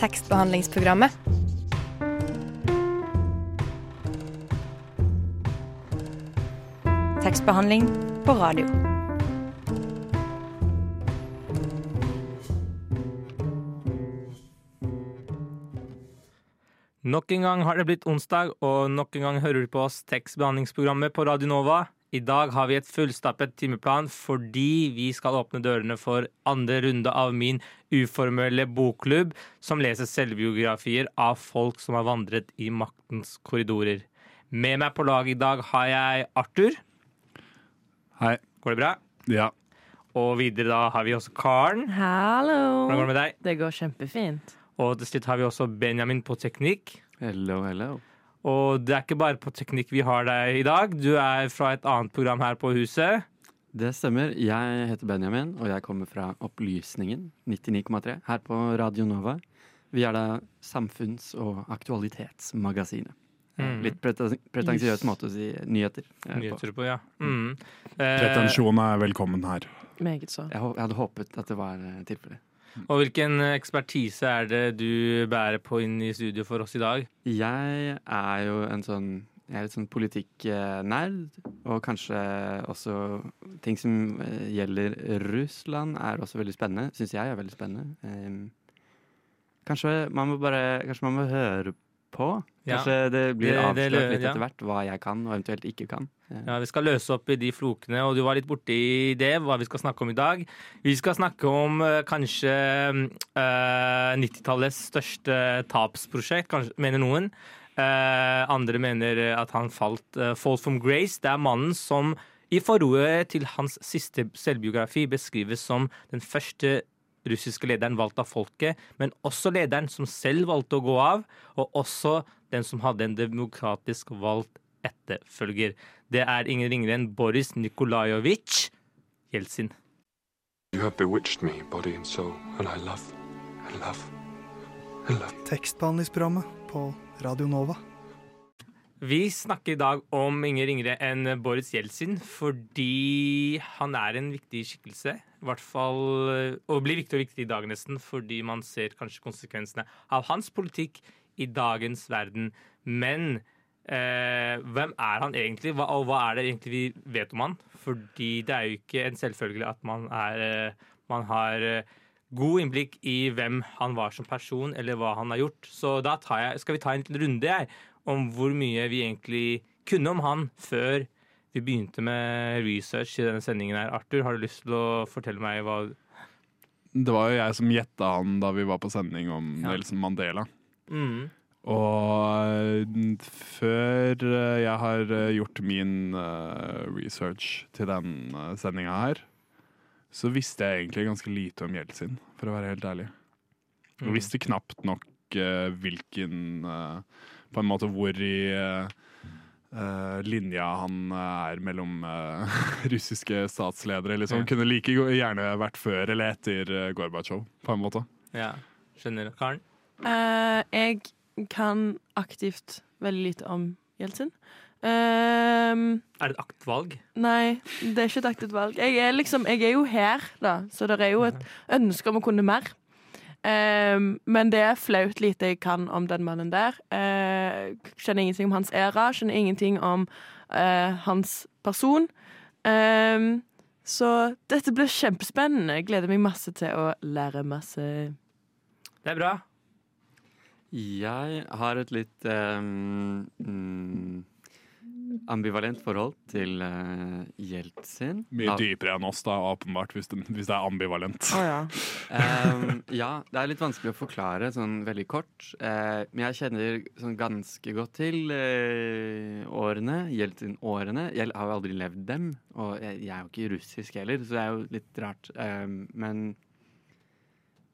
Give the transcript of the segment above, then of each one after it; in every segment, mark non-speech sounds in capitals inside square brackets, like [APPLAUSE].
tekstbehandlingsprogrammet. Tekstbehandling på radio. Nok en gang har det blitt onsdag, og nok en gang hører du på oss tekstbehandlingsprogrammet på Radio Nova. I dag har vi et fullstappet timeplan fordi vi skal åpne dørene for andre runde av min uformelle bokklubb, som leser selvbiografier av folk som har vandret i maktens korridorer. Med meg på lag i dag har jeg Arthur. Hei. Går det bra? Ja. Og videre da har vi også Karen. Hallo. Hvordan går det med deg? Det går kjempefint. Og til slutt har vi også Benjamin på teknikk. Hello, hello. Og det er ikke bare på teknikk vi har deg i dag. Du er fra et annet program her på huset. Det stemmer. Jeg heter Benjamin, og jeg kommer fra Opplysningen 99,3 her på Radio Nova. Vi er da samfunns- og aktualitetsmagasinet. Mm. Litt preten- pretensiøs måte å si nyheter nyheter på. På, ja. Mm. Eh, Pretensjon er velkommen her. Meget så. Jeg, jeg hadde håpet at det var eh, tilfellet. Og hvilken ekspertise er det du bærer på inn i studio for oss i dag? Jeg er jo en sånn jeg er litt sånn politikknerd, og kanskje også ting som eh, gjelder Russland, er også veldig spennende. Syns jeg er veldig spennende. Kanskje man må bare Kanskje man må høre på. Ja. Kanskje det blir Det- det avslørt lø- litt ja. etter hvert hva jeg kan, og eventuelt ikke kan. Ja, Vi skal løse opp i de flokene, og du var litt borti det, hva vi skal snakke om i dag. Vi skal snakke om eh, kanskje eh, 90-tallets største tapsprosjekt, kanskje, mener noen. Uh, andre mener at han falt uh, Fall from Grace. Det er mannen som i forordet til hans siste selvbiografi beskrives som den første russiske lederen valgt av folket, men også lederen som selv valgte å gå av, og også den som hadde en demokratisk valgt etterfølger. Det er ingen ringere enn Boris Nikolajevitsj Jeltsin. You have bewitched me, body and soul, and I love, and love, and love. Tekstbehandlingsprogrammet på Radio Nova. Vi snakker i dag om ingen ringere enn Boris Jeltsin fordi han er en viktig skikkelse. I hvert fall, Og blir viktig og viktig i dag nesten, fordi man ser kanskje konsekvensene av hans politikk i dagens verden. Men eh, hvem er han egentlig, hva, og hva er det egentlig vi vet om han? Fordi det er jo ikke en selvfølge at man, er, eh, man har eh, god innblikk i hvem han var som person, eller hva han har gjort. Så da jeg, skal vi ta en runde jeg, om hvor mye vi egentlig kunne om han før vi begynte med research i denne sendingen her. Arthur, har du lyst til å fortelle meg hva Det var jo jeg som gjetta han da vi var på sending om Ja. Nelson Mandela. mm. Og eh, før eh, jeg har eh, gjort min research til den sendinga her, så visste jeg egentlig ganske lite om Jeltsin, for å være helt ærlig. Jeg Mm. visste knapt nok hvilken På en måte hvor i eh, eh, linja han er mellom uh, [LAUGHS] russiske statsledere. Liksom. Ja. Kunne like gjerne vært før eller etter uh, Gorbatsjov, på en måte. Ja, skjønner. Karen? Uh, jeg kan aktivt veldig lite om Jeltsin. Um, Er det et aktvalg? nei, det er ikke et aktivt valg. Jeg er, liksom, jeg er jo her, da, så det er jo et ønske om å kunne mer. Ehm, men det er flaut lite jeg kan om den mannen der. Uh, skjønner ingenting om hans æra, skjønner ingenting om uh, hans person. Um, så dette blir kjempespennende. Jeg gleder meg masse til å lære masse. Det er bra. Jeg har et litt um, mm, ambivalent forhold til uh, Jeltsin. Mye Av- dypere enn oss, da, åpenbart, hvis det, hvis det er ambivalent. Oh, ja. um, ja, det er litt vanskelig å forklare sånn veldig kort. Uh, men jeg kjenner sånn ganske godt til uh, årene, Jeltsin-årene. Jeg har jo aldri levd dem, og jeg, jeg er jo ikke russisk heller, så det er jo litt rart. Ehm, men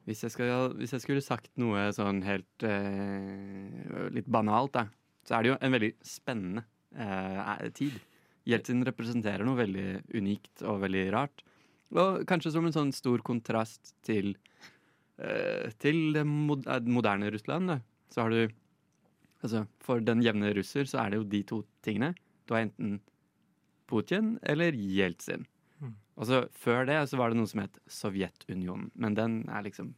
hvis jeg, skal, hvis jeg skulle sagt noe sånn helt eh, litt banalt, da, så er det jo en veldig spennende eh, tid. Jeltsin representerer noe veldig unikt og veldig rart. Og kanskje som en sånn stor kontrast til eh, Til det eh, moderne Russland. Da. Så har du Altså, for den jevne russer så er det jo de to tingene. Du har enten Putin eller Jeltsin. Mm. Og så Før det så var det noe som het Sovjetunionen, men den er liksom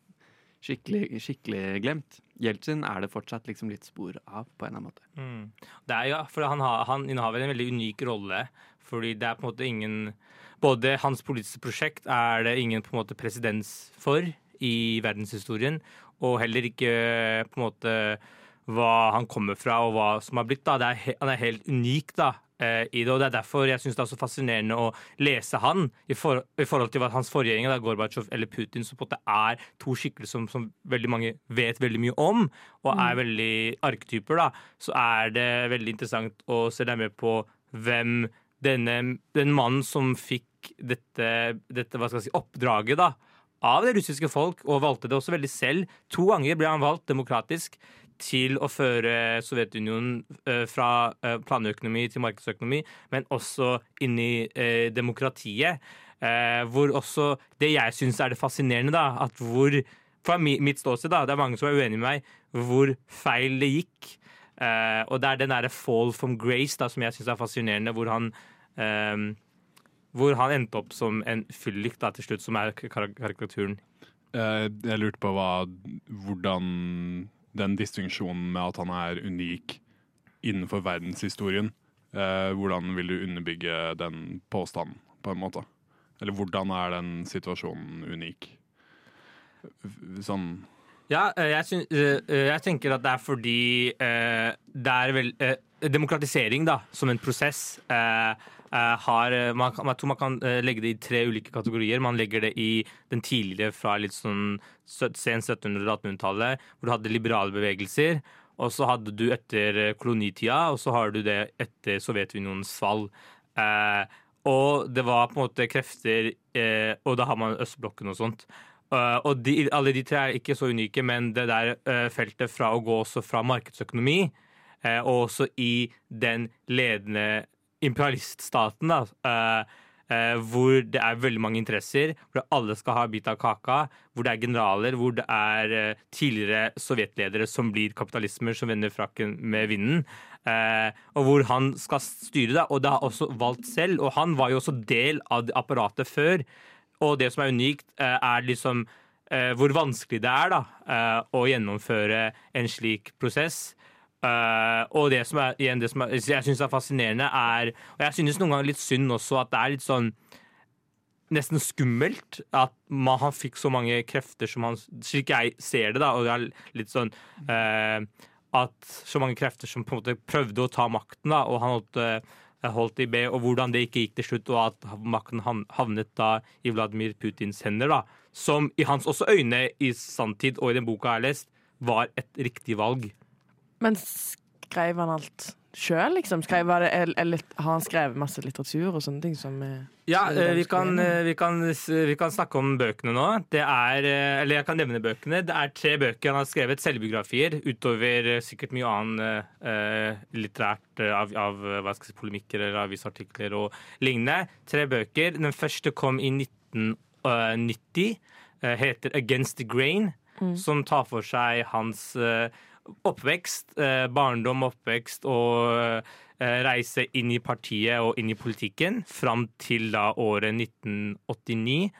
skikkelig, skikkelig glemt. Jeltsin er det fortsatt liksom litt spor av, på en eller annen måte. Mm. Det er, ja, for han, har, han innehaver en veldig unik rolle, fordi det er på en måte ingen Både hans politiske prosjekt er det ingen på en måte presedens for i verdenshistorien, og heller ikke på en måte hva han kommer fra og hva som har blitt. da. Er, han er helt unik da, i det, og det er derfor jeg syns det er så fascinerende å lese han i, for, i forhold til hans forgjengere, Gorbatsjov eller Putin, som på en måte er to skikkelser som, som veldig mange vet veldig mye om, og er veldig arketyper, da, så er det veldig interessant å se deg med på hvem denne, den mannen som fikk dette, dette hva skal jeg si, oppdraget da, av det russiske folk, og valgte det også veldig selv. To ganger ble han valgt demokratisk til å føre Sovjetunionen eh, fra eh, planøkonomi til markedsøkonomi, men også inn i eh, demokratiet. Hvor også Det jeg syns er det fascinerende, da, at hvor Fra mitt ståsted, da, det er mange som er uenig med meg, hvor feil det gikk. Og det er den derre fall from grace da, som jeg syns er fascinerende, hvor han hvor han endte opp som en fyllik til slutt, som er karikaturen. Jeg lurte på hva, hvordan den distinksjonen med at han er unik innenfor verdenshistorien, eh, hvordan vil du underbygge den påstanden, på en måte? Eller hvordan er den situasjonen unik? Sånn Ja, eh, jeg, syn- eh, eh, jeg tenker at det er fordi eh, det er vel eh, Demokratisering, da, som en prosess, eh, har eh, man, Jeg tror man kan eh, legge det i tre ulike kategorier. Man legger det i den tidligere fra litt sånn sen 1700- og 1800-tallet, hvor du hadde liberale bevegelser. Og så hadde du etter eh, kolonitida, og så har du det etter Sovjetunionens fall. Eh, og det var på en måte krefter eh, Og da har man østblokken og sånt. Eh, og de, alle de tre er ikke så unike, men det der eh, feltet fra å gå også fra markedsøkonomi, eh, og også i den ledende imperialiststaten, da, eh, eh, hvor det er veldig mange interesser, hvor alle skal ha bit av kaka, hvor det er generaler, hvor det er eh, tidligere sovjetledere som blir kapitalismer som vender frakken med vinden. Uh, og hvor han skal styre det, og det har også valgt selv. Og han var jo også del av apparatet før. Og det som er unikt, uh, er liksom uh, hvor vanskelig det er da, å gjennomføre en slik prosess. Eh, og det som er, igjen, det som er, jeg syns er fascinerende, er Og jeg synes noen ganger litt synd også at det er litt sånn nesten skummelt at man, han fikk så mange krefter som han Slik jeg ser det, da, og det er litt sånn uh, At så mange krefter som på en måte prøvde å ta makten, da, og han holdt, uh, holdt i B, og hvordan det ikke gikk til slutt, og at makten havnet da i Vladimir Putins hender, da, som i hans også øyne i sanntid og i den boka jeg har lest, var et riktig valg. Men skrev han alt sjøl, liksom? Skrev, det, eller, har han skrevet masse litteratur og sånne ting som eh, Ja, er eh, vi kan, eh, vi, kan, vi kan snakke om bøkene nå. Det er, eh, eller jeg kan nevne bøkene. Det er tre bøker han har skrevet, selvbiografier, utover eh, sikkert mye annet uh, litterært eh, av, av eh, hva skal jeg si, polemikker eller avisartikler og lignende. Tre bøker. Den første kom i 1990. eh, heter 'Against the Grain', som tar for seg hans eh, oppvekst, eh, barndom, oppvekst og eh, reise inn i partiet og inn i politikken fram til da året 1989.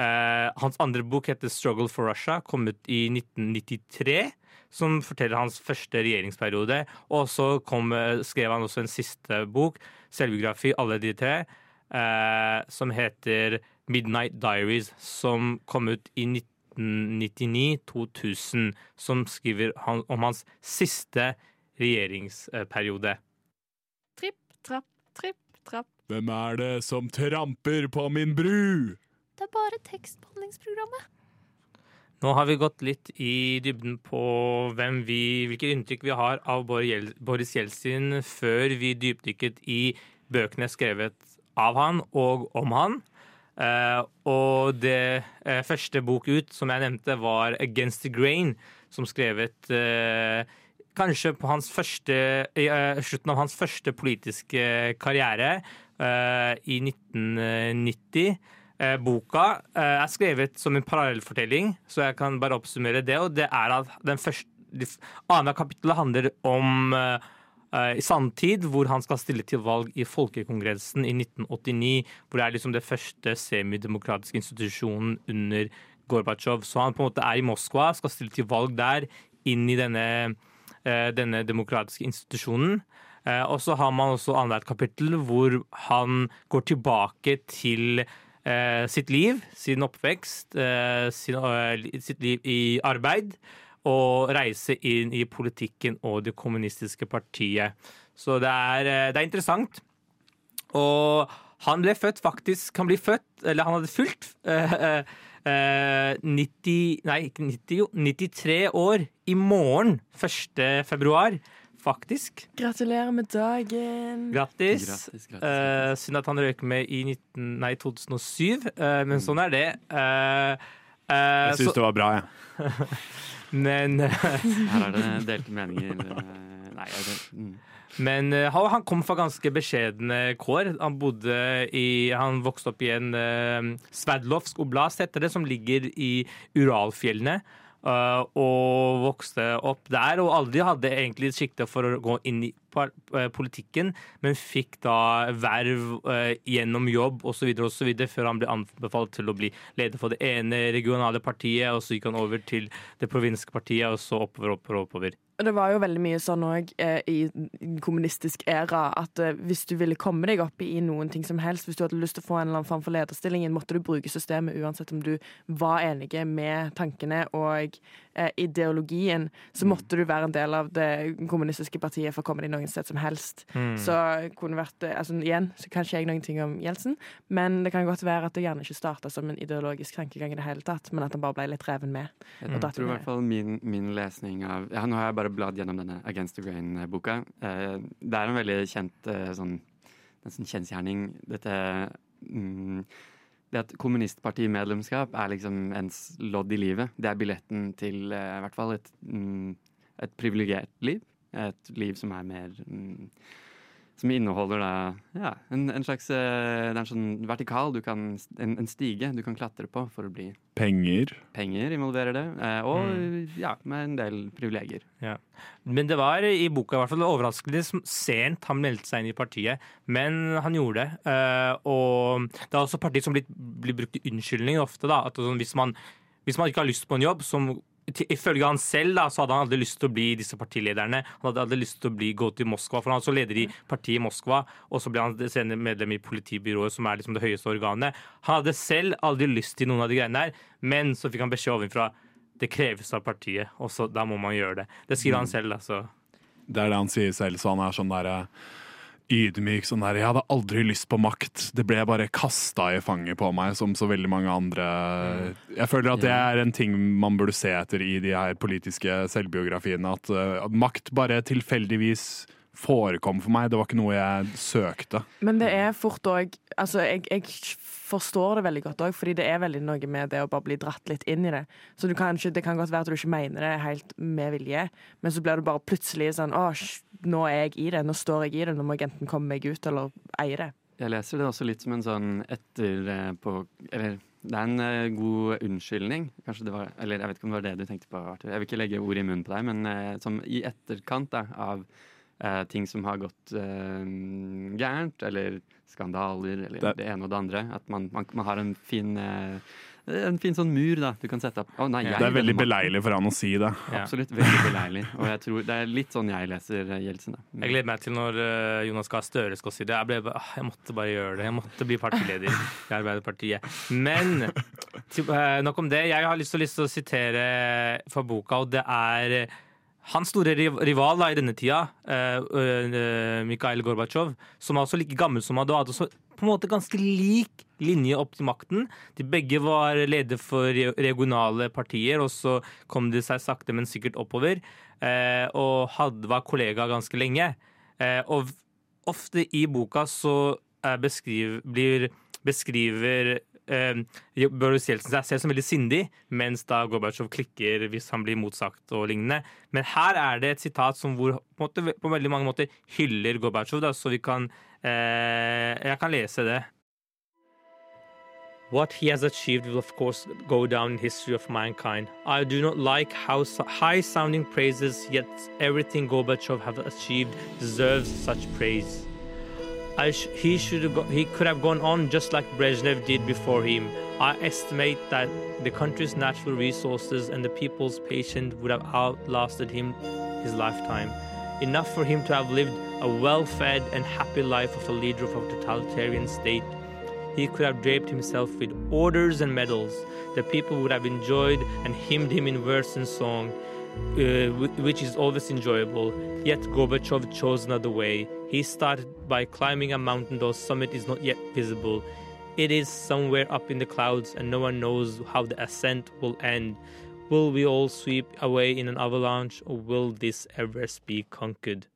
Eh, hans andre bok heter 'Struggle for Russia', kom ut i 1993. Som forteller hans første regjeringsperiode. Og så kom, eh, skrev han også en siste bok, selvbiografi, alle de tre, eh, som heter 'Midnight Diaries', som kom ut i 1999-2000, som skriver om hans siste regjeringsperiode. Tripp, trapp, tripp, trapp. Hvem er det som tramper på min bru? Det er bare tekstbehandlingsprogrammet. Nå har vi gått litt i dybden på hvem vi, hvilke inntrykk vi har av Boris Jeltsin før vi dypdykket i bøkene skrevet av han og om han. Eh, og det eh, første bok ut som jeg nevnte, var 'Against the Grain', som skrevet eh, kanskje på første, slutten av hans første politiske karriere uh, i 1990. Uh, boka uh, er skrevet som en parallellfortelling, så jeg kan bare oppsummere det. Og det er at den første de Annethvert kapittel handler om eh, i sanntid, hvor han skal stille til valg i Folkekongressen i 1989. Hvor det er liksom det første semidemokratiske institusjonen under Gorbatsjov. Så han på en måte er i Moskva, skal stille til valg der, inn i denne, eh, denne demokratiske institusjonen. Eh, Og så har man også annethvert kapittel hvor han går tilbake til eh, sitt liv, sin oppvekst, eh, sin, eh, sitt liv i arbeid, og reise inn i politikken og det kommunistiske partiet. Så det er, eh, det er interessant. Og han ble født faktisk Han blir født, eller han hadde fulgt eh, eh, 90 Nei, ikke 90, jo. 93 år i morgen. 1. februar, faktisk. Gratulerer med dagen. Grattis. Grattis, grattis, Eh, synd at han røyk med i 19, nei, 2007, eh, men sånn er det. Eh, eh, Jeg syns det var bra, jeg. [LAUGHS] men Her er det delte meninger. eh, Nei, vet, mm. Men eh, han han kom fra ganske beskjedne kår. Han bodde i Han vokste opp i en uh, Sverdlovsk oblast, heter det, som ligger i Uralfjellene. Eh, og vokste opp der, og aldri hadde egentlig sikte for å gå inn i eh, politikken, men fikk da verv eh, gjennom jobb osv. før han ble anbefalt til å bli leder for det ene regionale partiet, og så gikk han over til det provinske partiet, og så oppover, oppover, oppover. Det var jo veldig mye sånn òg eh, i kommunistisk æra at eh, hvis du ville komme deg opp i noen ting som helst, hvis du hadde lyst til å få en eller annen form for lederstillingen, måtte du bruke systemet uansett om du var enige med tankene og eh, ideologien, så måtte du være en del av det kommunistiske partiet for å komme deg noen sted som helst. Mm. Så kunne vært eh, altså Igjen så kan ikke jeg noen ting om Jeltsin, men det kan godt være at det gjerne ikke starta som en ideologisk tankegang i det hele tatt, men at han bare ble litt reven med. Jeg tror i hvert fall min, min lesning av ja, Nå har jeg bare bladd gjennom denne Against the Grain-boka. Eh, det er en veldig kjent eh, sånn kjensgjerning. Dette mm, Det at kommunistpartimedlemskap er liksom ens lodd i livet. Det er billetten til eh, i hvert fall et, mm, et privilegert liv. Et liv som er mer mm, som inneholder da ja, en, en slags eh, Det er en sånn vertikal, du kan, en, en stige du kan klatre på for å bli Penger. penger involverer det, Og og ja, med en del privilegier. Men det var i boka i hvert fall overraskende sent han meldte seg inn i partiet. Men han gjorde det. Eh, og det er også partiet som blir, blir brukt i unnskyldning ofte. da, at sånn, hvis, man, hvis man ikke har lyst på en jobb som Ifølge han selv da, så hadde han aldri lyst til å bli disse partilederne. Han hadde aldri lyst til å bli, gå til Moskva, for han var leder i partiet i Moskva. Og så ble han senere medlem i politibyrået, som er liksom det høyeste organet. Han hadde selv aldri lyst til noen av de greiene der, men så fikk han beskjed ovenfra det kreves av partiet, og så da må man gjøre det. Det skriver han selv, altså. Det er det han sier selv, så han er sånn derre ydmyk. Sånn der, 'Jeg hadde aldri lyst på makt. Det ble bare kasta i fanget på meg, som så veldig mange andre Jeg føler at det er en ting man burde se etter i de her politiske selvbiografiene. At, at makt bare tilfeldigvis forekom for meg. Det var ikke noe jeg søkte. Men det er fort òg Altså, jeg, jeg forstår det veldig godt òg, fordi det er veldig noe med det å bare bli dratt litt inn i det. Så du kan ikke, det kan godt være at du ikke mener det helt med vilje, men så blir du bare plutselig sånn Å, nå er jeg i det, nå står jeg i det, nå må jeg enten komme meg ut eller eie det. Jeg leser det også litt som en sånn etter eh, på Eller det er en eh, god unnskyldning. Kanskje det var Eller jeg vet ikke om det var det du tenkte på, Arthur. Jeg vil ikke legge ord i munnen på deg, men eh, som i etterkant da, av eh, ting som har gått eh, gærent, eller skandaler, eller Det- det, ene og det andre. At man, man, man har en fin eh, en fin sånn mur da, du kan sette opp. Oh, nei, jeg Det er veldig beleilig for han å si det. Ja. Absolutt veldig beleilig. Og jeg tror det er litt sånn jeg leser eh, Jeltsin. da. Jeg gleder meg til når eh, Jonas Gahr Støre skal si det. Jeg, ble, ah, jeg måtte bare gjøre det. Jeg måtte bli partileder i Arbeiderpartiet. Men til, eh, nok om det. Jeg har lyst til, lyst til å sitere fra boka, og det er hans store rival da, i denne tida, eh, eh, Mikhail Gorbatsjov, som er også like gammel som og hadde også på en måte ganske lik linje opp til makten. De begge var leder for regionale partier, og så kom de seg sakte, men sikkert oppover. Eh, og hadde, var kollega ganske lenge. Og ofte i boka så eh, beskriv, blir, beskriver eh, Boris Jeltsin seg selv som veldig sindig, mens da Gorbatsjov klikker hvis han blir motsagt og lignende. Men her er det et sitat som hvor, på, måte, på veldig mange måter hyller Gorbatsjov, da, så vi kan eh, Jeg kan lese det. What he has achieved will, of course, go down in history of mankind. I do not like how so- high-sounding praises, yet everything Gorbachev have achieved deserves such praise. Sh- he should have he could have gone on just like Brezhnev did before him. I estimate that the country's natural resources and the people's patience would have outlasted him his lifetime. Enough for him to have lived a well fed and happy life of a leader of a totalitarian state. He could have draped himself with orders and medals. The people would have enjoyed and hymned him in verse and song, uh, which is always enjoyable. Yet Gorbachev chose another way. He started by climbing a mountain, though summit is not yet visible. It is somewhere up in the clouds, and no one knows how the ascent will end. Will we all sweep away in an avalanche, or will this ever be conquered?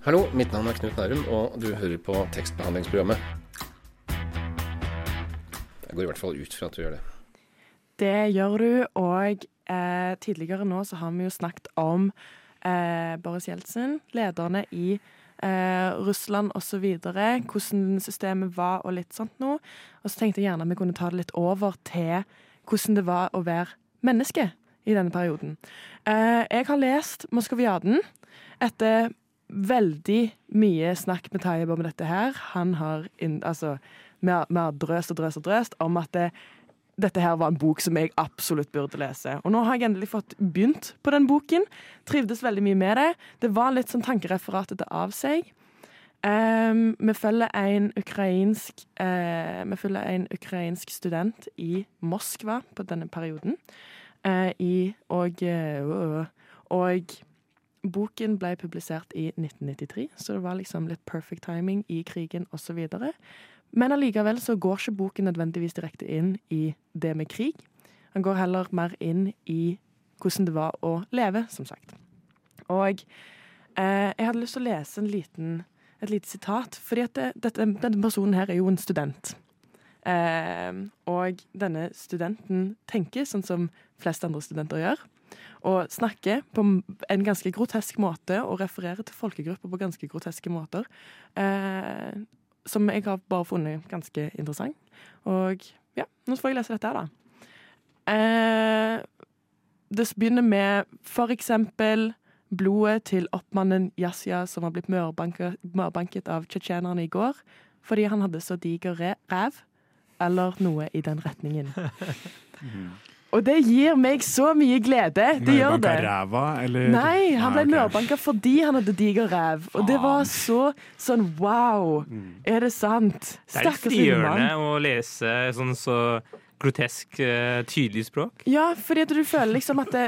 Hallo, mitt navn er Knut Nærum, og du hører på tekstbehandlingsprogrammet. Jeg går i hvert fall ut fra at du gjør det. Det gjør du, og eh, tidligere nå så har vi jo snakket om eh, Boris Jeltsin, lederne i eh, Russland osv., hvordan systemet var og litt sånt noe. Og så tenkte jeg gjerne vi kunne ta det litt over til hvordan det var å være menneske i denne perioden. Eh, jeg har lest Moskoviaden etter veldig mye snakk med Tayyip om dette her. Han har, inn, altså, vi har drøst og drøst og drøst om at det, dette her var en bok som jeg absolutt burde lese. Og nå har jeg endelig fått begynt på den boken. Trivdes veldig mye med det. Det var litt sånn tankereferatet av seg. Um, vi følger en ukrainsk uh, Vi følger en ukrainsk student i Moskva på denne perioden. Uh, i, og, uh, og boken ble publisert i 1993, så det var liksom litt perfect timing i krigen osv. Men allikevel så går ikke boken nødvendigvis direkte inn i det med krig. Han går heller mer inn i hvordan det var å leve, som sagt. Og eh, jeg hadde lyst til å lese en liten, et lite sitat, fordi det, dette, denne personen her er jo en student. Eh, og denne studenten tenker sånn som flest andre studenter gjør. Og snakker på en ganske grotesk måte og refererer til folkegrupper på ganske groteske måter. Eh, som jeg har bare funnet ganske interessant. Og ja, nå får jeg lese dette her, da. Eh, det begynner med for eksempel blodet til oppmannen Yasya som har blitt mørbanket, mørbanket av tsjetsjenerne i går fordi han hadde så diger ræv, eller noe i den retningen. [LAUGHS] Og det gir meg så mye glede. Det gjør det. ræva, eller? Nei, han ble Ah, okay. mørbanka fordi han hadde diger ræv. Og det var så sånn wow. Er det sant? Det er litt Stakkars frigjørende å lese sånn så grotesk, eh, tydelig språk. Ja, fordi at du føler liksom at det,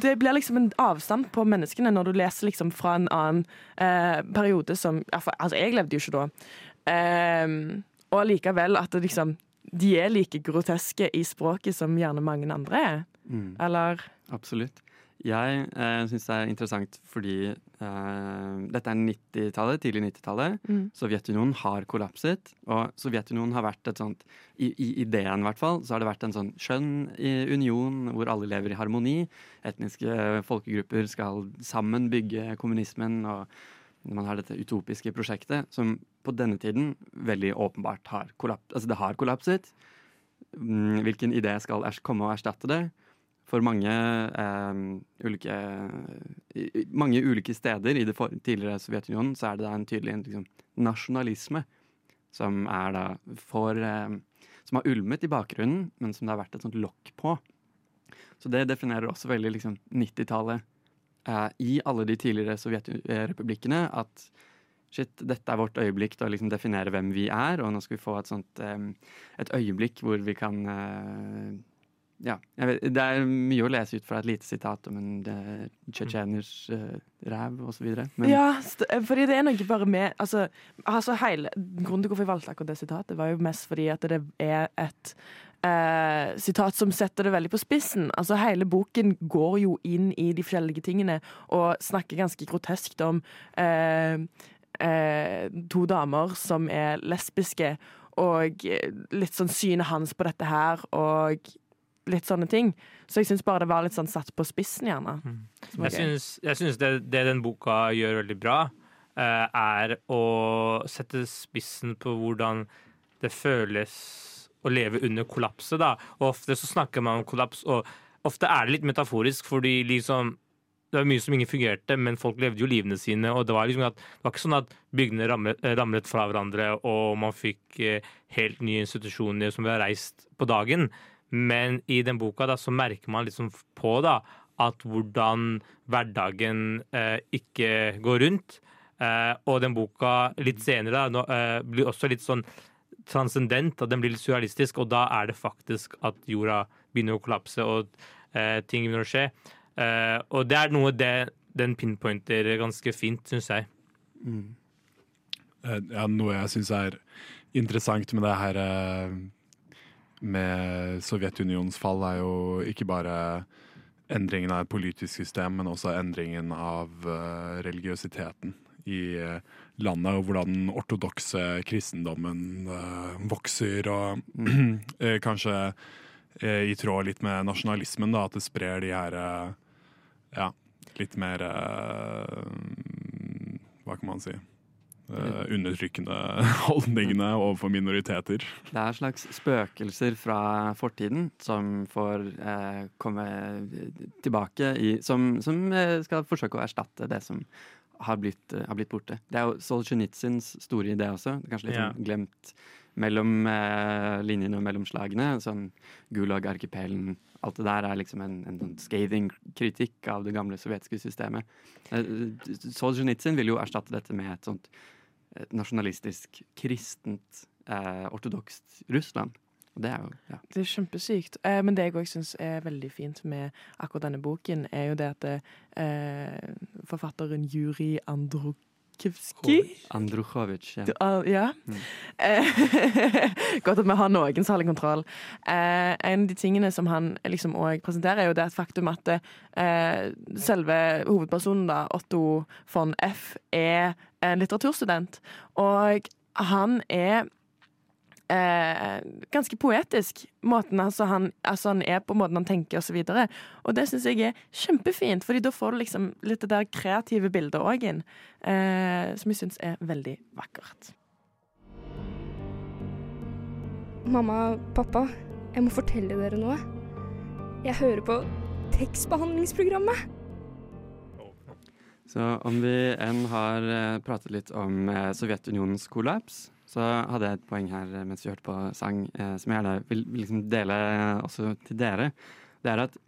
det blir liksom en avstand på menneskene når du leser liksom fra en annen eh, periode som Altså, jeg levde jo ikke da. Eh, og allikevel at det liksom De er like groteske i språket som gjerne mange andre er. Mm. Eller Absolutt. Jeg eh, syns det er interessant fordi eh, dette er 90-tallet, tidlig 90-tallet. Mm. Sovjetunionen har kollapset, og Sovjetunionen har vært et sånt I, i ideen, i hvert fall, så har det vært en sånn skjønn i union hvor alle lever i harmoni. Etniske folkegrupper skal sammen bygge kommunismen, og man har dette utopiske prosjektet som på denne tiden veldig åpenbart har kollapset. Altså, det har kollapset. Mm, Hvilken idé skal komme og erstatte det? For mange, eh, ulike, mange ulike steder i det for, tidligere Sovjetunionen så er det da en tydelig liksom, nasjonalisme som er da for eh, Som har ulmet i bakgrunnen, men som det har vært et sånt lokk på. Så det definerer også veldig liksom 90-tallet eh, i alle de tidligere sovjetrepublikkene at shit, dette er vårt øyeblikk til å liksom definere hvem vi er, og nå skal vi få et sånt eh, et øyeblikk hvor vi kan eh, ja, vet, Det er mye å lese ut fra et lite sitat om en uh, tsjetsjeners uh, ræv osv. Ja, fordi det er noe bare med altså, altså hele, Grunnen til hvorfor jeg valgte akkurat det sitatet, var jo mest fordi at det er et eh, sitat som setter det veldig på spissen. Altså Hele boken går jo inn i de forskjellige tingene og snakker ganske groteskt om eh, eh, to damer som er lesbiske, og litt sånn synet hans på dette her, og litt sånne ting. Så jeg syns bare det var litt sånn satt på spissen, gjerne. Syns, jeg syns det, det den boka gjør veldig bra, eh, er å sette spissen på hvordan det føles å leve under kollapset. Da. Og ofte så snakker man om kollaps, og ofte er det litt metaforisk, fordi liksom det var mye som ikke fungerte, men folk levde jo livene sine. og Det var liksom at, det var ikke sånn at bygdene ramlet, ramlet fra hverandre og man fikk eh, helt nye institusjoner som ble reist på dagen. Men i den boka da, så merker man liksom på da, at hvordan hverdagen eh, ikke går rundt. Eh, og den boka litt senere da, nå, eh, blir også litt sånn transcendent, at den blir litt surrealistisk, og da er det faktisk at jorda begynner å kollapse og eh, ting begynner å skje. Eh, og det er noe det, den pinpointer ganske fint, syns jeg. Eh, Ja, noe jeg syns er interessant med det her uh, med Sovjetunionens fall, er jo ikke bare endringen av et politisk system, men også endringen av religiøsiteten i landet, og hvordan den ortodokse kristendommen vokser, og [CLEARS THROAT] kanskje i tråd litt med nasjonalismen, da, at det sprer de her ja, litt mer uh, Hva kan man si? Uh, undertrykkende [LAUGHS] holdningene overfor minoriteter. Det er slags spøkelser fra fortiden som får uh, komme tilbake i Som, som skal forsøke å erstatte det som har blitt, har blitt borte. Det er jo Solzjenitsyns store idé også. Kanskje litt yeah. sånn glemt mellom eh, linjene og mellom slagene. Sånn Gulag-arkipelen. Alt det der er liksom en, en sånn scathing kritikk av det gamle sovjetiske systemet. Eh, Solzjenitsyn vil jo erstatte dette med et sånt et nasjonalistisk, kristent, eh, ortodokst Russland. Og det er jo ja. Det er kjempesykt. Eh, men det jeg òg syns er veldig fint med akkurat denne boken, er jo det at eh, forfatteren Juri Andrukivskij Andrukhovitsj. Ja. Du, uh, ja. Mm. [LAUGHS] Godt at vi har noen som har kontroll. Uh, en av de tingene som han liksom òg presenterer, er jo det at faktum at uh, selve hovedpersonen, da, Otto von F, er en litteraturstudent. Og han er Eh, ganske poetisk. Måten altså han, altså han er på, måten han tenker osv. Og, så og det syns jeg er kjempefint, Fordi da får du liksom litt det der kreative bildet òg inn. Eh, som jeg syns er veldig vakkert. Mamma, pappa, jeg må fortelle dere noe. Jeg hører på tekstbehandlingsprogrammet. Så om vi enn har eh, pratet litt om eh, Sovjetunionens kollaps, så hadde jeg et poeng her eh, mens vi hørte på sang, eh, som jeg gjerne vil, vil liksom dele også til dere. Det er at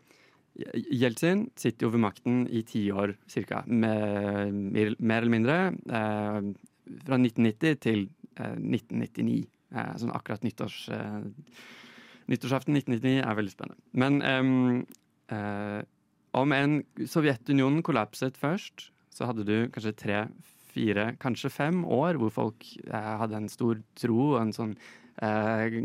Jeltsin sitter jo ved makten i ti år ca. mer, mer eller mindre. Eh, fra 1990 til eh, 1999. Eh, sånn akkurat nyttårs, eh, nyttårsaften 1999 er veldig spennende. Men eh, om en Sovjetunionen kollapset først, så hadde du kanskje tre, fire, kanskje fem år hvor folk eh, hadde en stor tro og en sånn eh,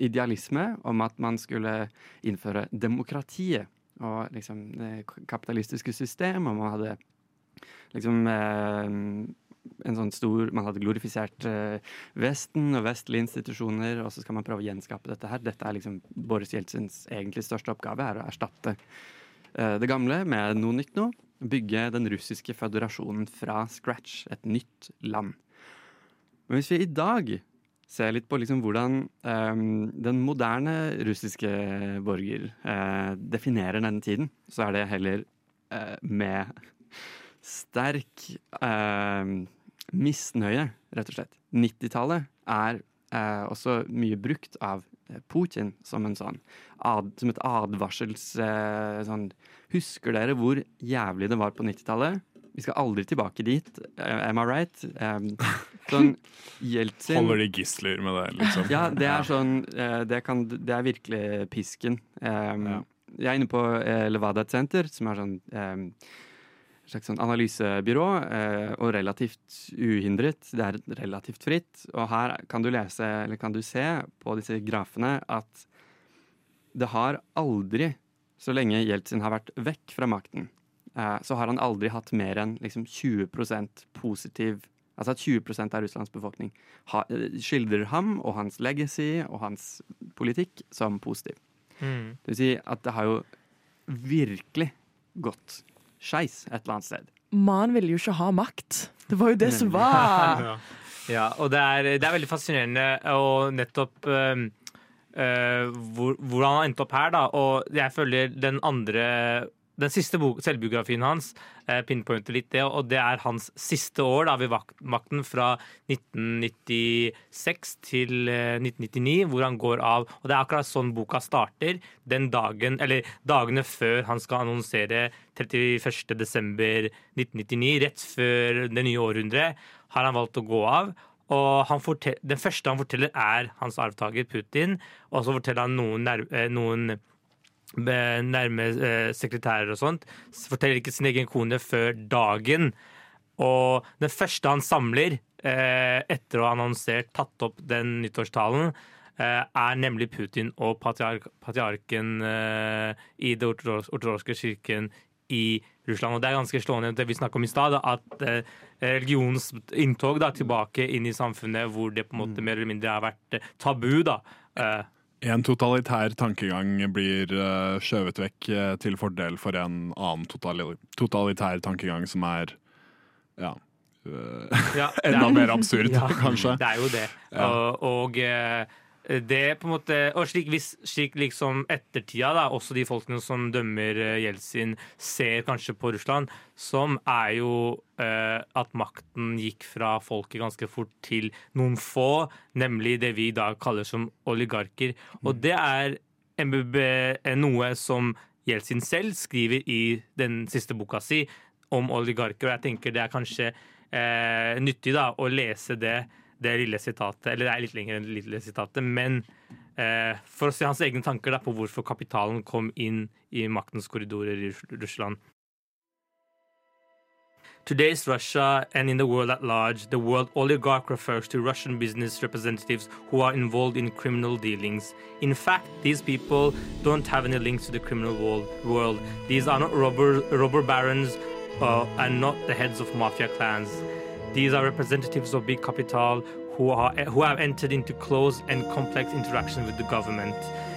idealisme om at man skulle innføre demokratiet og liksom det kapitalistiske system, og man hadde liksom eh, en sånn stor Man hadde glorifisert eh, Vesten og vestlige institusjoner, og så skal man prøve å gjenskape dette her. Dette er liksom Boris Jeltsins egentlig største oppgave, er å erstatte eh, det gamle med noe nytt nå. Bygge den russiske føderasjonen fra scratch. Et nytt land. Men hvis vi i dag ser litt på liksom hvordan eh, den moderne russiske borger eh, definerer denne tiden, så er det heller eh, med sterk eh, misnøye, rett og slett. 90-tallet er eh, også mye brukt av Putin som, en sånn, ad, som et advarsels eh, sånn Husker dere hvor jævlig det var på 90-tallet? Vi skal aldri tilbake dit. eh, am I right? Um, sånn Jeltsin Holder de gisler med det, liksom? ja, det er sånn eh, Det, kan, det er virkelig pisken. Um, Ja. Jeg er inne på Levada Center, som er sånn um, slags sånn analysebyrå, eh, og relativt uhindret. Det er relativt fritt. Og her kan du lese, eller kan du se på disse grafene, at det har aldri, så lenge Jeltsin har vært vekk fra makten, eh, så har han aldri hatt mer enn liksom 20% positiv Altså at 20% av Russlands befolkning skildrer ham og hans legacy og hans politikk som positiv. Mm. Det vil si at det har jo virkelig gått skeis et eller annet sted. Man ville jo ikke ha makt. Det var jo det som [LAUGHS] var. Ja. ja, og det er, det er veldig fascinerende og nettopp um, uh, hvor, hvordan han endte opp her, da. Og jeg føler den andre den siste selvbiografien hans eh, pinpointer litt det, og det er hans siste år da, ved makten fra 1996 til eh, 1999, hvor han går av. Og det er akkurat sånn boka starter, den dagen, eller dagene før han skal annonsere 31. desember 1999, rett før det nye århundret, har han valgt å gå av. Og han fortel, Den første han forteller, er hans arvtaker Putin. Og så forteller han noen, eh, noen nærme eh, sekretærer og sånt. Forteller ikke sin egen kone før dagen. Og den første han samler eh, etter å ha annonsert, tatt opp den nyttårstalen, eh, er nemlig Putin og patriark, patriarken eh, i ortodoks- ortodokse kirken i Russland. Og det er ganske slående det vi snakket om i stad, at eh, religionens inntog da, tilbake inn i samfunnet hvor det på en måte mer eller mindre har vært eh, tabu. da. Eh, En totalitær tankegang blir uh, skjøvet vekk eh, til fordel for en annen totalitær tankegang som er ja, eh, Ja, [LAUGHS] enda er- mer absurd, [LAUGHS] Ja, kanskje. Det er jo det. Og, og eh, det på en måte Og slik, hvis, slik liksom ettertida, da, også de folkene som dømmer eh, Jeltsin, ser kanskje på Russland, som er jo eh, at makten gikk fra folket ganske fort til noen få, nemlig det vi i dag kaller som oligarker. Og det er MBB, noe som Jeltsin selv skriver i den siste boka si om oligarker, og jeg tenker det er kanskje eh, nyttig da, å lese det, det lille sitatet, eller det er litt lenger enn det lille sitatet, men eh, for å se hans egne tanker da, på hvorfor kapitalen kom inn i maktens korridorer i Russ- Russland. Today's Russia and in the world at large, the world oligarch refers to Russian business representatives who are involved in criminal dealings. In fact, these people don't have any links to the criminal world. These are not robber, robber barons uh, and not the heads of mafia clans. These are representatives of big capital who, are, who have entered into close and complex interaction with the government.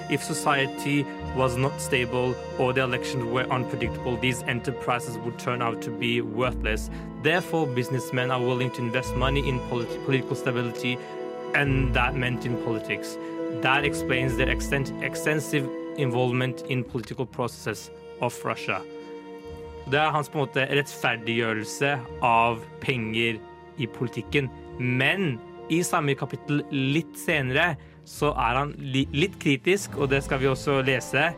If society was not stable or the elections were unpredictable, these enterprises would turn out to be worthless. Therefore, businessmen are willing to invest money in polit- political stability, and that meant in politics. That explains their extent- extensive involvement in political processes of Russia. Det er hans på en måte rettferdiggjørelse av penger i politikken. Men i samme kapittel litt senere så er han li litt kritisk, og det skal vi også lese.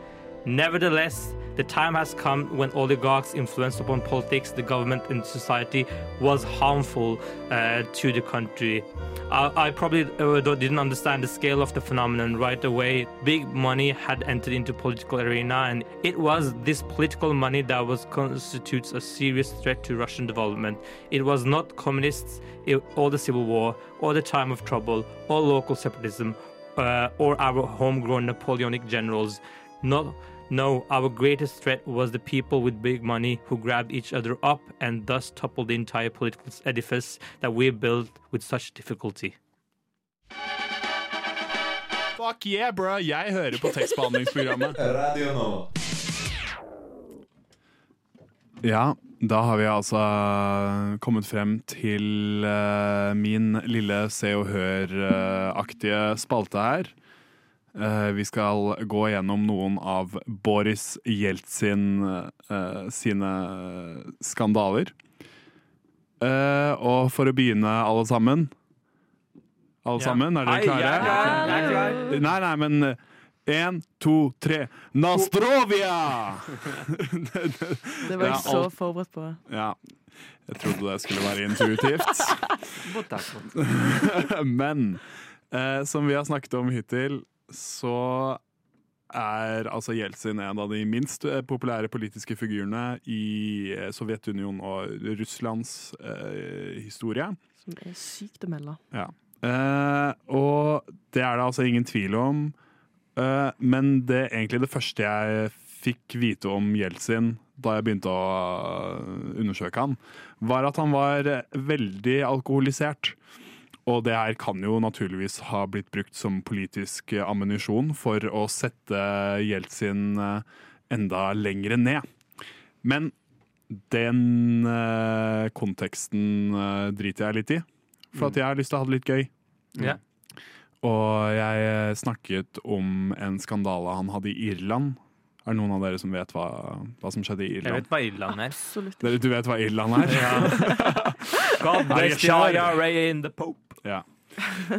Nevertheless, the time has come when oligarchs' influence upon politics, the government, and society was harmful uh, to the country. I, I probably uh, didn't understand the scale of the phenomenon right away. Big money had entered into political arena, and it was this political money that was constitutes a serious threat to Russian development. It was not communists, it, or the civil war, or the time of trouble, or local separatism, uh, or our homegrown Napoleonic generals. No, no, our greatest threat was the people with big money who grabbed each other up and thus toppled the entire political edifice that we built with such difficulty. Fuck yeah, bro! Jeg hører på tekstbehandlingsprogrammet. [LAUGHS] Radio nå. Ja, da har vi altså kommet frem til uh, min lille Se og Hør-aktige spalte her. Eh, vi skal gå gjennom noen av Boris Jeltsin eh, sine skandaler. Eh, og for å begynne, alle sammen Alle Ja. sammen, er dere klare? klar, jeg er klar. Nei, nei, men én, to, tre Nastrovia! [LAUGHS] Det var jeg så forberedt på. Ja. Jeg trodde det skulle være intuitivt. [LAUGHS] Men eh, som vi har snakket om hittil, så er altså Jeltsin en av de minst eh, populære politiske figurene i eh, Sovjetunionen og Russlands eh, historie. Som er sykt å melde. Ja. Eh, og det er det altså ingen tvil om. Eh, men det egentlig det første jeg fikk vite om Jeltsin da jeg begynte å eh, undersøke han, var at han var veldig alkoholisert. Og det her kan jo naturligvis ha blitt brukt som politisk eh, ammunisjon for å sette Jeltsin eh, enda lengre ned. Men den eh, konteksten driter jeg litt i. For at jeg har lyst til å ha det litt gøy. Yeah. Og jeg snakket om en skandale han hadde i Irland. Er det noen av dere som vet hva, hva som skjedde i Irland? Jeg vet hva Irland er. Absolutt Dere, du vet hva Irland er? [LAUGHS] God bless the IRA in the Pope. Ja.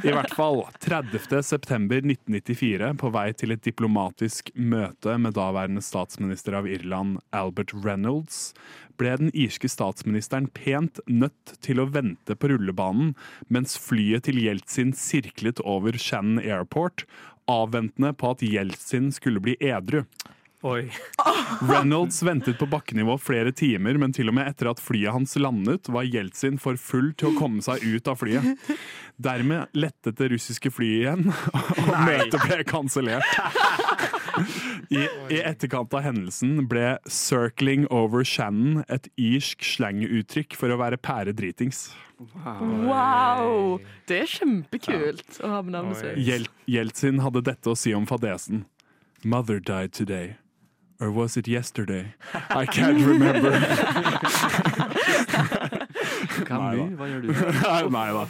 I hvert fall 30. september 1994, på vei til et diplomatisk møte med daværende statsminister av Irland, Albert Reynolds, ble den irske statsministeren pent nødt til å vente på rullebanen mens flyet til Jeltsin sirklet over Shannon Airport, avventende på at Jeltsin skulle bli edru. Oi. [LAUGHS] Reynolds ventet på bakkenivå flere timer, men til og med etter at flyet hans landet, var Jeltsin for full til å komme seg ut av flyet. Dermed lettet det russiske flyet igjen, [LAUGHS] og Nei. møtet ble kansellert. I, I etterkant av hendelsen ble 'circling over Shannon' et irsk slanguttrykk for å være pæredritings. Wow! Det er kjempekult å ha med navnet sitt. Jeltsin hadde dette å si om fadesen. 'Mother died today'. Or was it yesterday? I can't remember. [LAUGHS] Camus, hva gjør du? [LAUGHS] Nei da.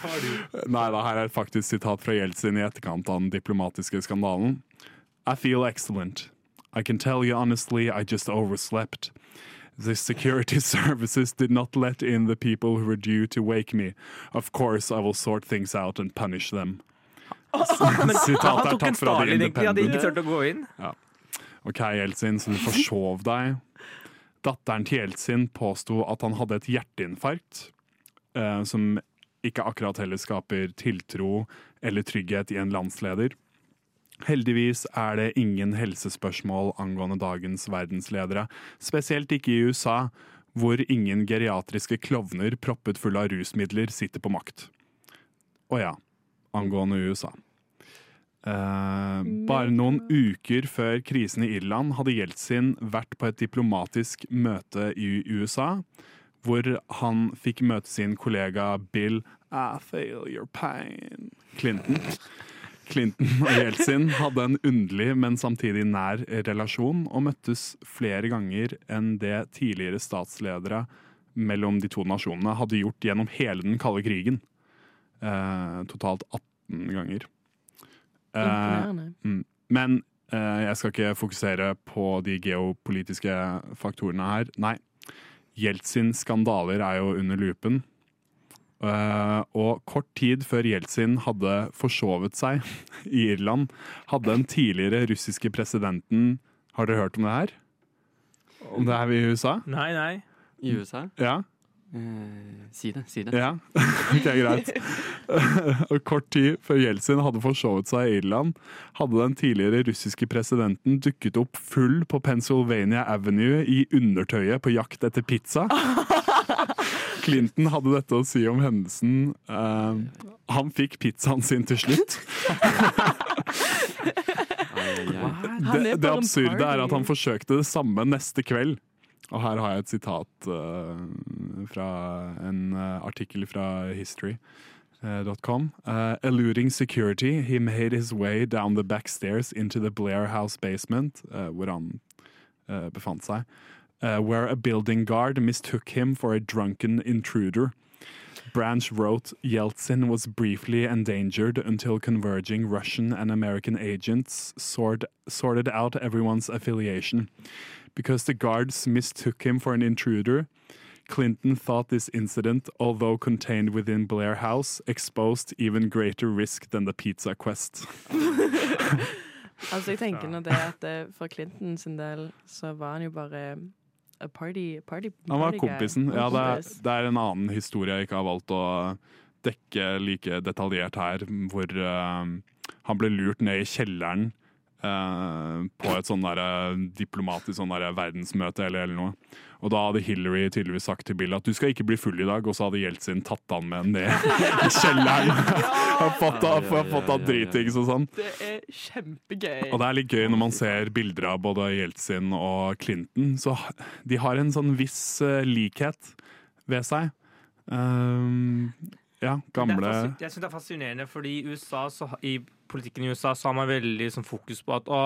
Nei da, her er et faktisk sitat fra Jeltsin i etterkant av den diplomatiske skandalen. I feel excellent. I can tell you honestly, I just overslept. The security [LAUGHS] services did not let in the people who were due to wake me. Of course, I will sort things out and punish them. Sitatet er tatt fra The Stalin. De ikke Independent. å gå inn. Ja. OK, Jeltsin, så du forsov deg. Datteren til Jeltsin påsto at han hadde et hjerteinfarkt, eh, som ikke akkurat heller skaper tiltro eller trygghet i en landsleder. Heldigvis er det ingen helsespørsmål angående dagens verdensledere, spesielt ikke i USA, hvor ingen geriatriske klovner proppet fulle av rusmidler sitter på makt. Å ja, angående USA. Eh, bare noen uker før krisen i Irland hadde Jeltsin vært på et diplomatisk møte i USA, hvor han fikk møte sin kollega Bill I feel your pain Clinton. Clinton og Jeltsin hadde en underlig, men samtidig nær relasjon, og møttes flere ganger enn det tidligere statsledere mellom de to nasjonene hadde gjort gjennom hele den kalde krigen. Eh, totalt 18 ganger. Eh, Imponerende. mm. Men eh, jeg skal ikke fokusere på de geopolitiske faktorene her. Nei. Jeltsins skandaler er jo under lupen. Eh, og kort tid før Jeltsin hadde forsovet seg [LAUGHS] i Irland, hadde den tidligere russiske presidenten Har dere hørt om det her? Om det her i USA? Nei, nei. I USA? Ja? Eh, si det, si det. Ja, [LAUGHS] ok, greit. [LAUGHS] Og kort tid før Jeltsin hadde forsovet seg i Irland, hadde den tidligere russiske presidenten dukket opp full på Pennsylvania Avenue i undertøyet på jakt etter pizza. [LAUGHS] Clinton hadde dette å si om hendelsen. eh, han fikk pizzaen sin til slutt. Det, det absurde er at han forsøkte det samme neste kveld. Og her har jeg et sitat uh, fra en uh, artikkel fra history.com. Uh, eluding security, he made his way down the back stairs into the Blair House basement, eh, hvor han eh, befant seg, eh, where a building guard mistook him for a drunken intruder. Branch wrote Yeltsin was briefly endangered until converging Russian and American agents sort, sorted out everyone's affiliation. Because the guards mistook him for an intruder, Clinton thought this incident, although contained within Blair House, exposed even greater risk than the pizza quest. [LAUGHS] Altså, jeg tenker nå det at eh, for Clinton sin del så var han jo bare party, party Han var kompisen. Ja, det, er, det er en annen historie jeg ikke har valgt å dekke like detaljert her, hvor uh, han ble lurt ned i kjelleren uh, på et sånn diplomatisk sånn verdensmøte eller, eller noe. Og da hadde Hillary tydeligvis sagt til Bill at du skal ikke bli full i dag, og så hadde Jeltsin tatt han med ned i kjelleren. [LAUGHS] Han fått han av dritings og sånn. Det er kjempegøy. Og det er litt gøy når man ser bilder av både Jeltsin og Clinton. Så de har en sånn viss eh, likhet ved seg. Um, ja, gamle jeg synes det er fascinerende, fordi i, USA så, i politikken i USA så har man veldig sånn, fokus på at å,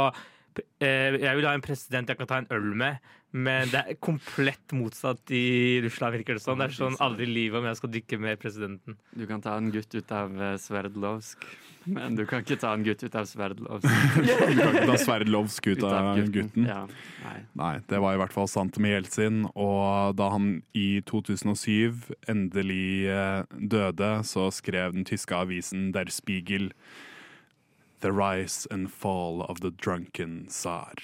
Jeg vil ha en president jeg kan ta en øl med, men det er komplett motsatt i Russland, virker det sånn. Det er sånn aldri i livet om jeg skal dykke med presidenten. Du kan ta en gutt ut av eh, Sverdlovsk, men du kan ikke ta en gutt ut av Sverdlovsk. [LAUGHS] Du kan ikke ta Sverdlovsk ut av gutten. Ja, nei. Nei, det var i hvert fall sant med Jeltsin. Og da han i 2007 endelig eh, døde, så skrev den tyske avisen Der Spiegel The rise and fall of the drunken tsar.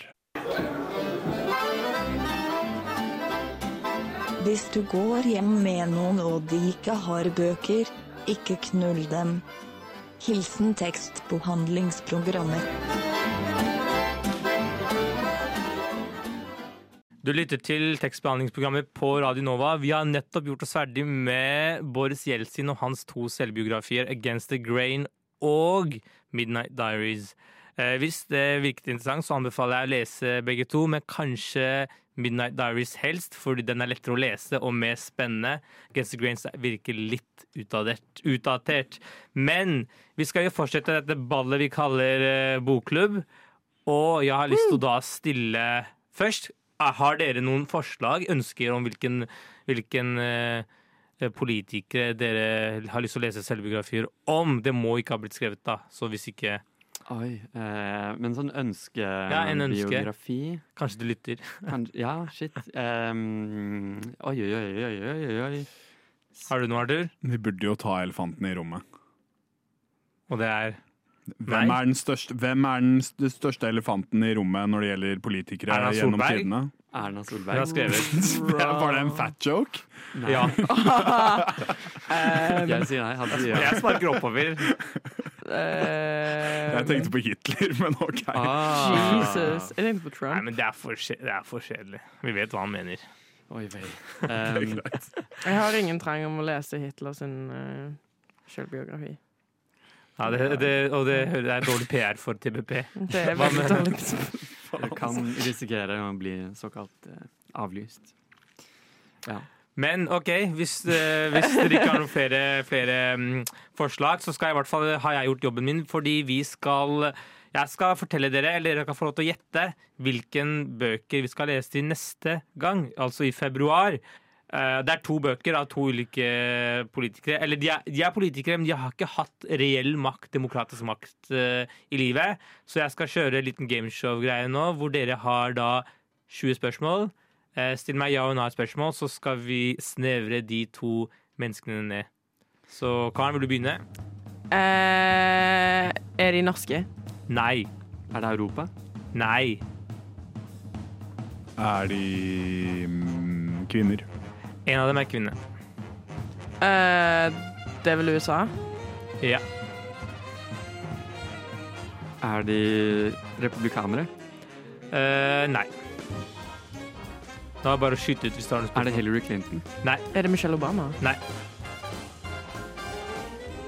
Hvis du går hjem med noen og de ikke har bøker, ikke knull dem. Hilsen tekstbehandlingsprogrammet. Du lytter til tekstbehandlingsprogrammet på Radio Nova. Vi har nettopp gjort oss ferdig med Boris Jeltsin og hans to selvbiografier 'Against the Grain' og 'Midnight Diaries'. Eh, hvis det virket interessant, så anbefaler jeg å lese begge to, men kanskje Midnight Diaries helst, fordi den er lettere å lese og mer spennende. Against the Grains virker litt utdatert. Men vi skal jo fortsette dette ballet vi kaller eh, bokklubb, og jeg har lyst til å da stille først. Har dere noen forslag, ønsker om hvilken, hvilken eh, politikere dere har lyst til å lese selvbiografier om? Det må ikke ha blitt skrevet, da. Så hvis ikke Oi. Eh, men sånn Ja, en ønske. ønskebiografi Kanskje du lytter. [LAUGHS] Kanskje, Ja, shit. Um, oi, oi, oi, oi, oi. Har du noe, Arthur? Vi burde jo ta elefanten i rommet. Og det er Hvem er den største, hvem er den største elefanten i rommet når det gjelder politikere Erna gjennom tidene? Erna Hun Solberg. har skrevet Var [LAUGHS] det en fat joke? Nei. Ja. [LAUGHS] Jeg sier nei. Hadde ja. [LAUGHS] Jeg sparker oppover. Eh, Jeg tenkte på Hitler, men OK. Ah. Jesus. Jeg tenkte på Nei, Trump. men det er for, det er for kjedelig. Vi vet hva han mener. Oi vei. Um. Jeg har ingen trang om å lese Hitler sin uh, selvbiografi. Ja, det, det, og det, det er dårlig PR for TBP. Det er veldig dårlig. jeg kan risikere å bli såkalt eh, avlyst. Ja. Men OK, hvis, eh, hvis dere ikke har noen flere, flere um, forslag, så skal jeg i hvert fall har jeg gjort jobben min, fordi vi skal jeg skal fortelle dere, eller dere kan få lov til å gjette, hvilken bøker vi skal lese til neste gang, altså i februar. Eh, Det er to bøker av to ulike politikere. Eller de er, de er politikere, men de har ikke hatt reell makt, demokratisk makt, eh, i livet. Så jeg skal kjøre en liten gameshow-greie nå, hvor dere har da 20 spørsmål. Eh, Still meg ja og nei-spørsmål, så skal vi snevre de to menneskene ned. Så Karen, vil du begynne? Eh, er de norske? Nei. Er det Europa? Nei. Er de mm, kvinner? En av dem er kvinne. Eh, det er vel USA? Ja. Er de republikanere? Eh, nei. Det var bare å skyte ut hvis du har noe Er det. Hillary Clinton? Nei. Er det Michelle Obama? Nei.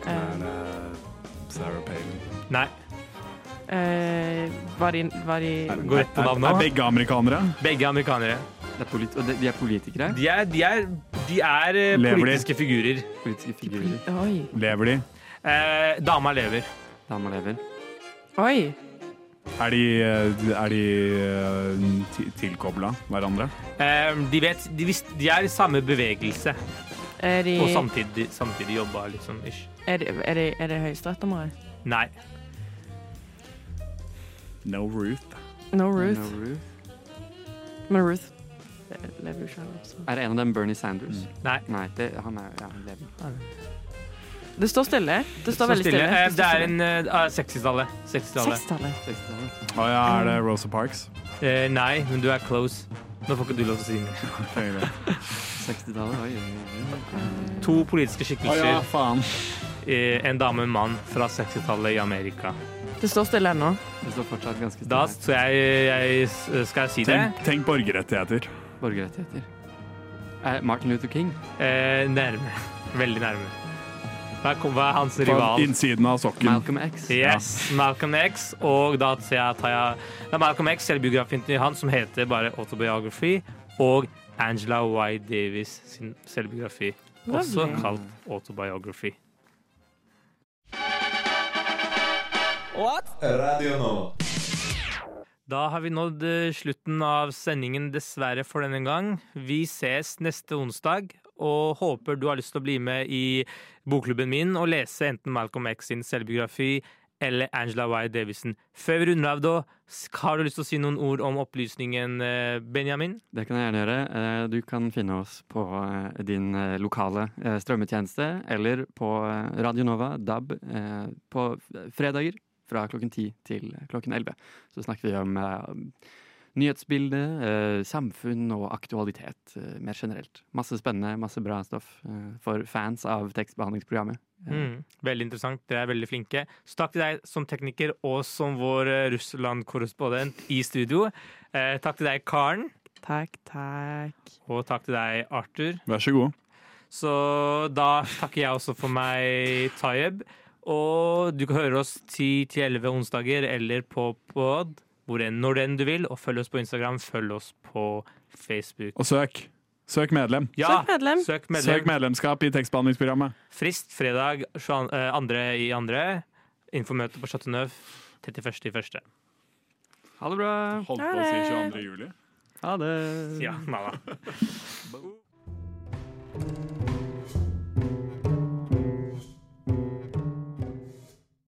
Eh, Er det Sarah Palin? Nei. eh, var de, var de Gå rett på Er, er begge amerikanere? Begge amerikanere. Det er polit og de, de er politikere? De er, de er, de er politiske de? figurer. Politiske figurer. Oi. Lever de? Eh, dama lever. Dama lever. Oi. Er de, eh, er de eh, tilkobla hverandre? Eh, de, vet, de, de er i samme bevegelse, Er de, og samtidig, samtidig jobba, liksom. Ish. er det, er de, er det høyesterettsdommere? Nei. No Ruth. No Ruth. No Ruth. Men Ruth eh, lever jo så. Er en av dem Bernie Sanders? Nei. Nei, det, han er ja, han lever. Det står stille. Det står veldig stille. Eh, står Det er en uh, 60-tallet. 60-tallet. 60-tallet. 60-tallet. Å ja, er det Rosa Parks? Eh, nei, men du er close. Nå får ikke du lov til å si noe. 60-tallet, [LAUGHS] oi, oi, oi. To politiske Å skikkelser. ja, faen. eh, En dame og en mann fra 60-tallet i Amerika. Det står stille ennå. Det står fortsatt ganske stille. Da så jeg, jeg Skal jeg si det? Tenk, tenk borgerrettigheter. Borgerrettigheter. Er Martin Luther King? Eh, nærme. [LAUGHS] Veldig nærme. Hva er, hva er hans På rival? innsiden av sokken. Malcolm X? Yes, Malcolm X. Og da ser jeg, tar jeg det er Malcolm X, selvbiografien til han, som heter bare Autobiography. Og Angela Y. Davis sin selvbiografi, også kalt Autobiography. What? Radio Nova. Da har vi nådd eh, slutten av sendingen, dessverre for denne gang. Vi ses neste onsdag, og håper du har lyst til å bli med i bokklubben min og lese enten Malcolm X sin selvbiografi eller Angela Y. Davison. Før vi runder av, da, har du lyst til å si noen ord om opplysningen, eh, Benjamin? Det kan jeg gjerne gjøre. Eh, Du kan finne oss på din lokale strømmetjeneste eller på Radio Nova DAB på fredager fra klokken 10 til klokken 11. Så snakker vi om eh, nyhetsbilde, eh, samfunn og aktualitet eh, mer generelt. Masse spennende, masse bra stoff for fans av tekstbehandlingsprogrammet. Eh, Mm, veldig interessant. Dere er veldig flinke. Så takk til deg som tekniker og som vår Russland-korrespondent i studio. Eh, takk til deg, Karen. Takk, takk. Og takk til deg, Arthur. Vær så god. Så da takker jeg også for meg, Tayeb. Og du kan høre oss 10-11 onsdager eller på pod, hvor enn, når enn du vil. Og følg oss på Instagram, følg oss på Facebook. Og søk. Søk medlem. Ja, Søk medlem. Søk medlem. Søk medlemskap i tekstbehandlingsprogrammet. Frist fredag 22. eh, i andre. Informøte på Chateau Neuf 31. i første. Ha det bra! Holdt Ha på å si det. 22. juli. Ha det! Ja, Mala. [LAUGHS]